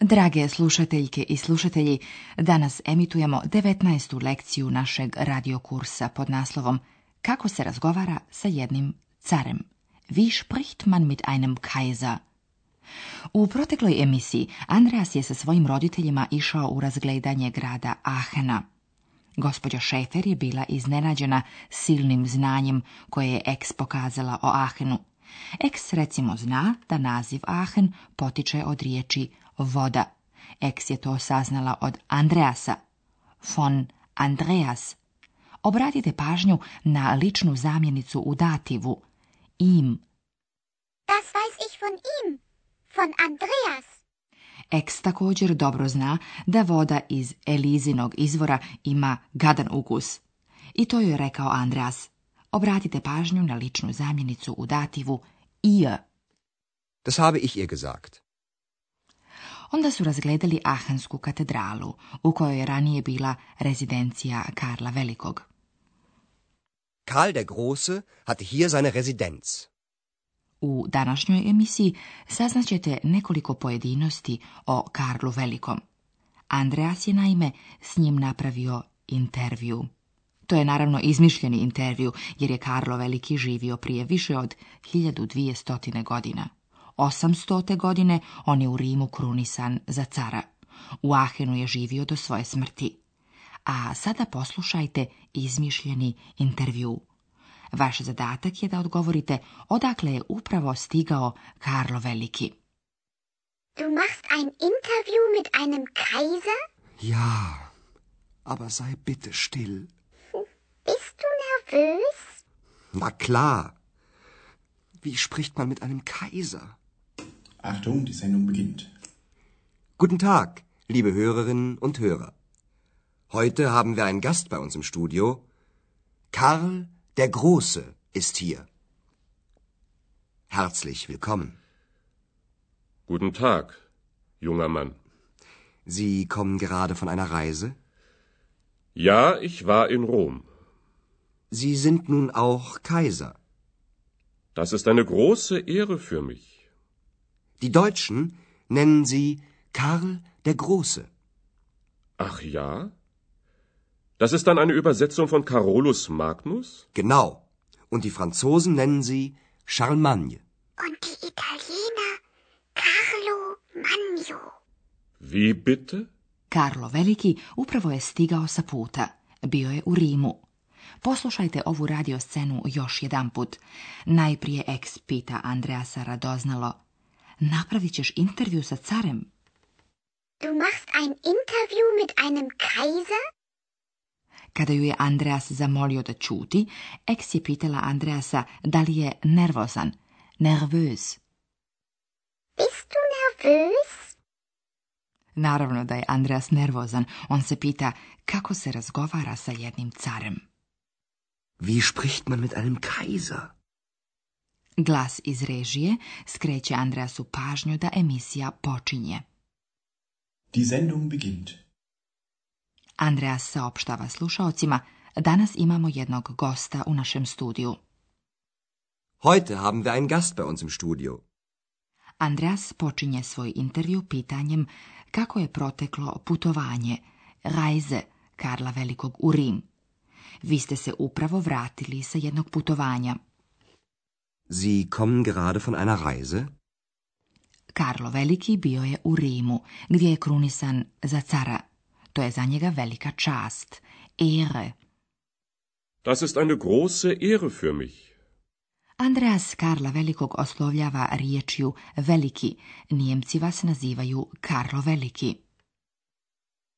Drage slušateljke i slušatelji, danas emitujemo 19. lekciju našeg radiokursa pod naslovom Kako se razgovara sa jednim carem. Wie spricht man mit einem Kaiser? U protekloj emisiji Andreas je sa svojim roditeljima išao u razgledanje grada Ahena. Gospođa Šefer je bila iznenađena silnim znanjem koje je eks pokazala o Ahenu. Eks recimo zna da naziv Ahen potiče od riječi voda. Eks je to saznala od Andreasa. Von Andreas. Obratite pažnju na ličnu zamjenicu u dativu. Im. Das weiß ich von ihm. Von Andreas. Eks također dobro zna da voda iz Elizinog izvora ima gadan ukus. I to je rekao Andreas. Obratite pažnju na ličnu zamjenicu u dativu ihr. Das habe ich ihr gesagt. Onda su razgledali Ahansku katedralu, u kojoj je ranije bila rezidencija Karla Velikog. Karl der Große hatte hier seine Residenz. U današnjoj emisiji saznaćete nekoliko pojedinosti o Karlu Velikom. Andreas je naime s njim napravio intervju. To je naravno izmišljeni intervju jer je Karlo Veliki živio prije više od 1200 godina. 800. godine on je u Rimu krunisan za cara. U Ahenu je živio do svoje smrti. A sada poslušajte izmišljeni intervju. Vaš zadatak je da odgovorite odakle je upravo stigao Karlo Veliki. Du machst ein Interview mit einem Kaiser? Ja, aber sei bitte still. Bist du nervös? Na klar. Wie spricht man mit einem Kaiser? Achtung, die Sendung beginnt. Guten Tag, liebe Hörerinnen und Hörer. Heute haben wir einen Gast bei uns im Studio. Karl der Große ist hier. Herzlich willkommen. Guten Tag, junger Mann. Sie kommen gerade von einer Reise? Ja, ich war in Rom. Sie sind nun auch Kaiser. Das ist eine große Ehre für mich. Die Deutschen nennen sie Karl der Große. Ach ja? Das ist dann eine Übersetzung von Carolus Magnus? Genau. Und die Franzosen nennen sie Charlemagne. Und die Italiener Carlo Magno. Wie bitte? Carlo Veliki upravo je stigao sa puta. Bio je u Rimu. Poslušajte ovu radioscenu još jedanput. Najprije eks pita Andreasa Radoznalo – Napravit ćeš intervju sa carem. Du machst ein mit einem Kaiser? Kada ju je Andreas zamolio da čuti, ex je pitala Andreasa da li je nervozan. Nervös. Bist du nervös? Naravno da je Andreas nervozan. On se pita kako se razgovara sa jednim carem. Wie spricht man mit einem Kaiser? Glas iz režije skreće Andreasu pažnju da emisija počinje. Die Sendung beginnt. Andreas saopštava slušaocima, danas imamo jednog gosta u našem studiju. Heute haben wir einen Gast bei uns im Studio. Andreas počinje svoj intervju pitanjem kako je proteklo putovanje, rajze Karla Velikog u Rim. Vi ste se upravo vratili sa jednog putovanja. Sie kommen gerade von einer Reise? Karlo Veliki bio je u Rimu, gdje je krunisan za cara. To je za njega velika čast, Ehre. Das ist eine große Ehre für mich. Andreas Karla Velikog oslovljava riječju veliki. Nijemci vas nazivaju Karlo Veliki.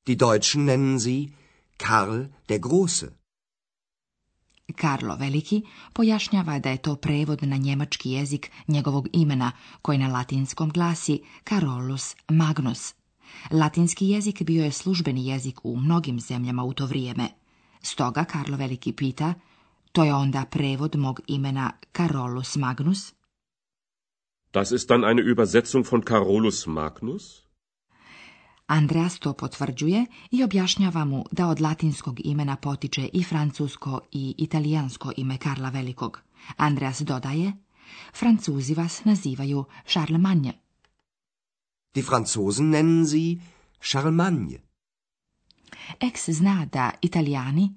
Die Deutschen nennen sie Karl der Große. Karlo Veliki pojašnjava da je to prevod na njemački jezik njegovog imena, koji na latinskom glasi Carolus Magnus. Latinski jezik bio je službeni jezik u mnogim zemljama u to vrijeme. Stoga Karlo Veliki pita, to je onda prevod mog imena Carolus Magnus? Das ist dann eine Übersetzung von Carolus Magnus? Andreas to potvrđuje i objašnjava mu da od latinskog imena potiče i francusko i italijansko ime Karla Velikog. Andreas dodaje, Francuzi vas nazivaju Charlemagne. Die Franzosen nennen sie Charlemagne. Ex zna da italijani,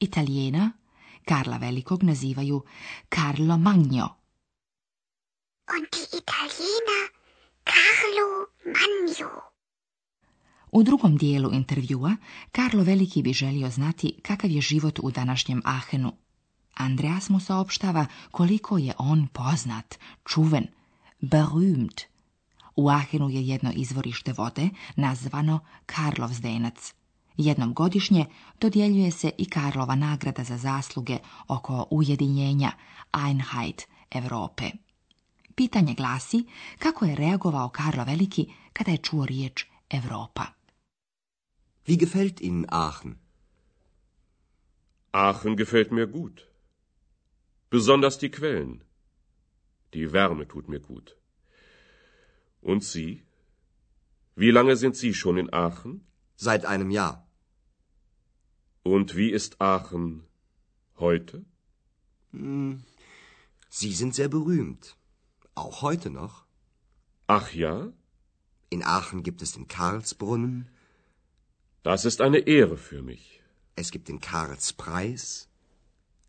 italijena, Karla Velikog nazivaju Carlo Magno. Und die Italiener Carlo Magno. U drugom dijelu intervjua Karlo Veliki bi želio znati kakav je život u današnjem Ahenu. Andreas mu saopštava koliko je on poznat, čuven, berühmt. U Ahenu je jedno izvorište vode nazvano Karlovzdenac. Jednom godišnje dodjeljuje se i Karlova nagrada za zasluge oko ujedinjenja Einheit Europe. Pitanje glasi kako je reagovao Karlo Veliki kada je čuo riječ Europa. Wie gefällt Ihnen Aachen? Aachen gefällt mir gut. Besonders die Quellen. Die Wärme tut mir gut. Und Sie? Wie lange sind Sie schon in Aachen? Seit einem Jahr. Und wie ist Aachen heute? Hm, Sie sind sehr berühmt. Auch heute noch. Ach ja? In Aachen gibt es den Karlsbrunnen, das ist eine Ehre für mich. Es gibt den Karlspreis.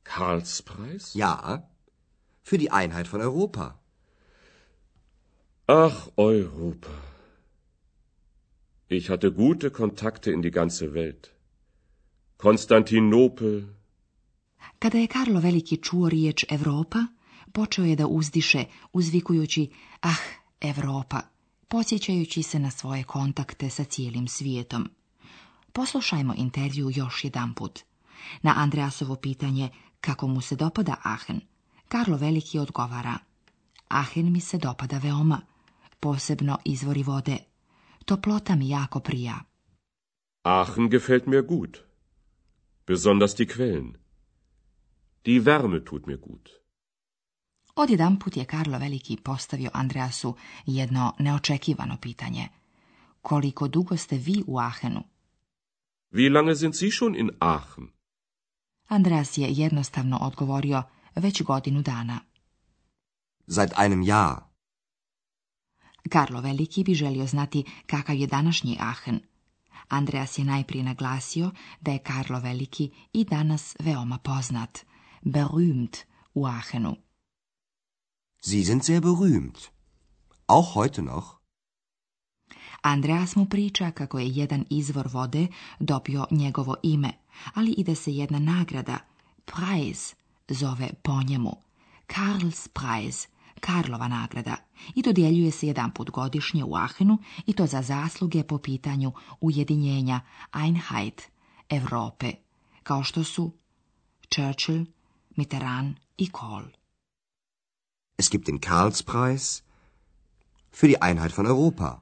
Karlspreis? Ja, für die Einheit von Europa. Ach, Europa. Ich hatte gute Kontakte in die ganze Welt. Konstantinopel. Kada je Karlo Veliki čuo riječ Europa, počeo je da uzdiše, uzvikujući Ah, Europa, podsjećajući se na svoje kontakte sa cijelim svijetom. Poslušajmo intervju još jedanput. Na Andreasovo pitanje kako mu se dopada Aachen, Karlo Veliki odgovara. Aachen mi se dopada veoma, posebno izvori vode. Toplota mi jako prija. Aachen gefällt mir gut. Besonders die Quellen. Die Wärme tut mir gut. Odjedan put je Karlo Veliki postavio Andreasu jedno neočekivano pitanje. Koliko dugo ste vi u Ahenu? Wie lange sind Sie schon in Aachen? Andreas je jednostavno odgovorio već godinu dana. Seit einem Jahr. Karlo Veliki bi želio znati kakav je današnji Aachen. Andreas je najprije naglasio da je Karlo Veliki i danas veoma poznat. Berühmt u Aachenu. Sie sind sehr berühmt. Auch heute noch. Andreas mu priča kako je jedan izvor vode dobio njegovo ime, ali i da se jedna nagrada, Preis, zove po njemu. Karls Preis, Karlova nagrada, i dodjeljuje se jedan put godišnje u Ahenu i to za zasluge po pitanju ujedinjenja Einheit, Europe, kao što su Churchill, Mitterrand i Kohl. Es gibt den für die Einheit von Europa.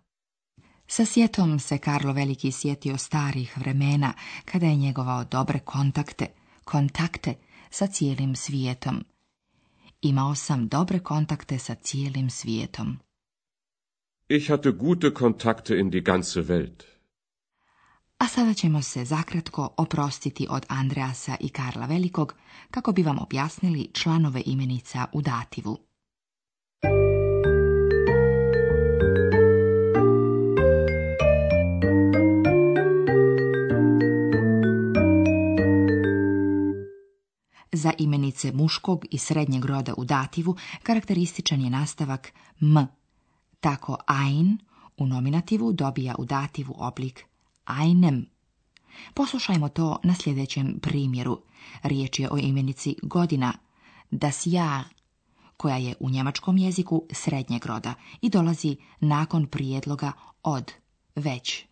Sa sjetom se Karlo Veliki sjetio starih vremena kada je njegovao dobre kontakte, kontakte sa cijelim svijetom. Imao sam dobre kontakte sa cijelim svijetom. Ich hatte gute kontakte in A sada ćemo se zakratko oprostiti od Andreasa i Karla Velikog kako bi vam objasnili članove imenica u dativu. Za imenice muškog i srednjeg roda u dativu karakterističan je nastavak m. Tako ein u nominativu dobija u dativu oblik einem. Poslušajmo to na sljedećem primjeru. Riječ je o imenici godina, das Jahr, koja je u njemačkom jeziku srednjeg roda i dolazi nakon prijedloga od, već.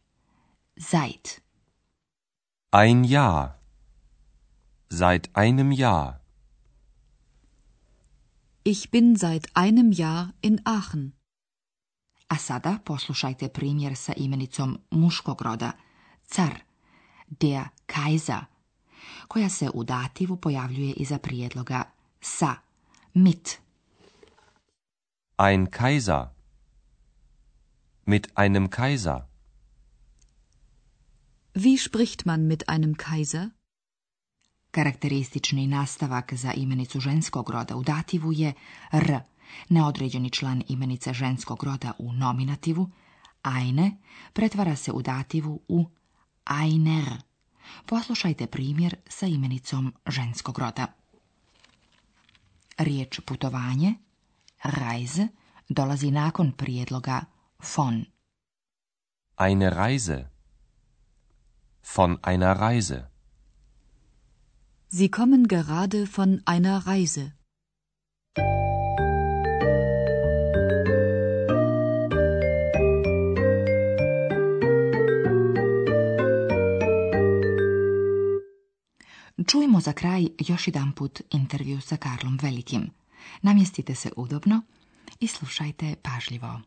Seit. Ein Jahr. seit einem Jahr. Ich bin seit einem Jahr in Aachen. A sada poslušajte primjer sa imenicom muškog roda, car, der Kaiser, koja se u dativu pojavljuje iza prijedloga sa, mit. Ein Kaiser. Mit einem Kaiser. Wie spricht man mit einem Kaiser? Karakteristični nastavak za imenicu ženskog roda u dativu je r, neodređeni član imenice ženskog roda u nominativu, ajne pretvara se u dativu u ajner. Poslušajte primjer sa imenicom ženskog roda. Riječ putovanje, reise, dolazi nakon prijedloga von. Eine Reise. Von einer Reise. Sie kommen gerade von einer Reise. Čujmo za kraj još jedan put intervju sa Karlom Velikim. Namjestite se udobno i slušajte pažljivo.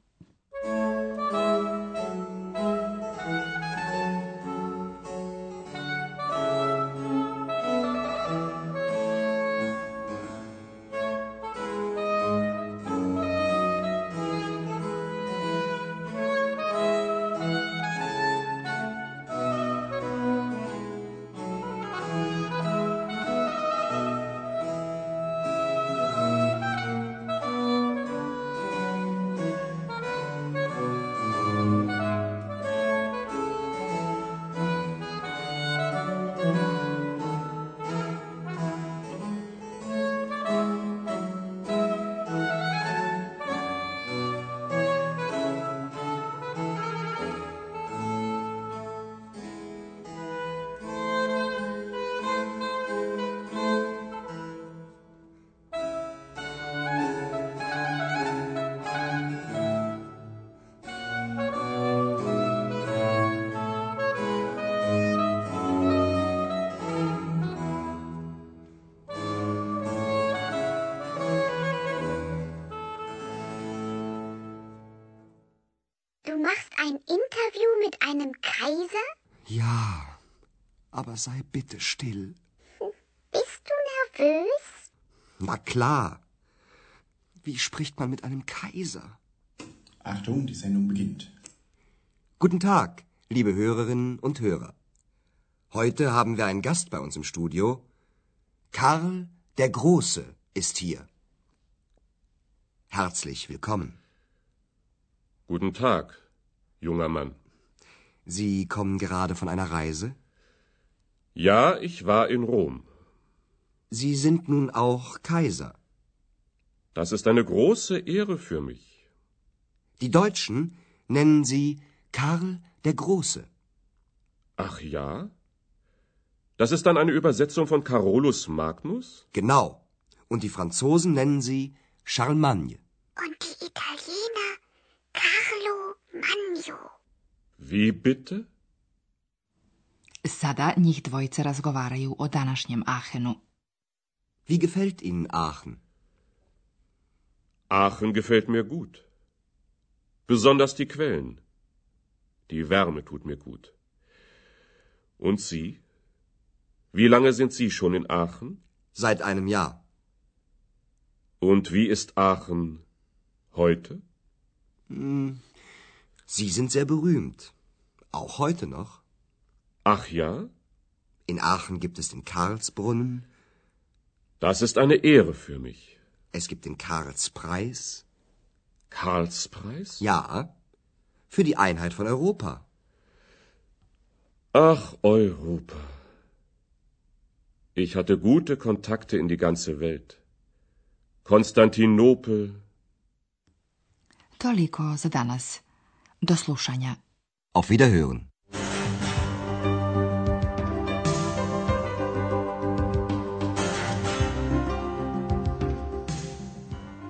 aber sei bitte still. Bist du nervös? Na klar. Wie spricht man mit einem Kaiser? Achtung, die Sendung beginnt. Guten Tag, liebe Hörerinnen und Hörer. Heute haben wir einen Gast bei uns im Studio. Karl der Große ist hier. Herzlich willkommen. Guten Tag, junger Mann. Sie kommen gerade von einer Reise? Ja, ich war in Rom. Sie sind nun auch Kaiser. Das ist eine große Ehre für mich. Die Deutschen nennen sie Karl der Große. Ach ja? Das ist dann eine Übersetzung von Carolus Magnus? Genau. Und die Franzosen nennen sie Charlemagne. Und die Italiener Carlo Magno. Wie bitte? Sada njih dvojica razgovaraju o današnjem Aachenu. Wie gefällt Ihnen Aachen? Aachen gefällt mir gut. Besonders die Quellen. Die Wärme tut mir gut. Und Sie? Wie lange sind Sie schon in Aachen? Seit einem Jahr. Und wie ist Aachen heute? Hm, Sie sind sehr berühmt. Auch heute noch. Ach ja? In Aachen gibt es den Karlsbrunnen. Das ist eine Ehre für mich. Es gibt den Karlspreis. Karlspreis? Ja, für die Einheit von Europa. Ach, Europa. Ich hatte gute Kontakte in die ganze Welt. Konstantinopel. Toliko za danas. Auf Wiederhören.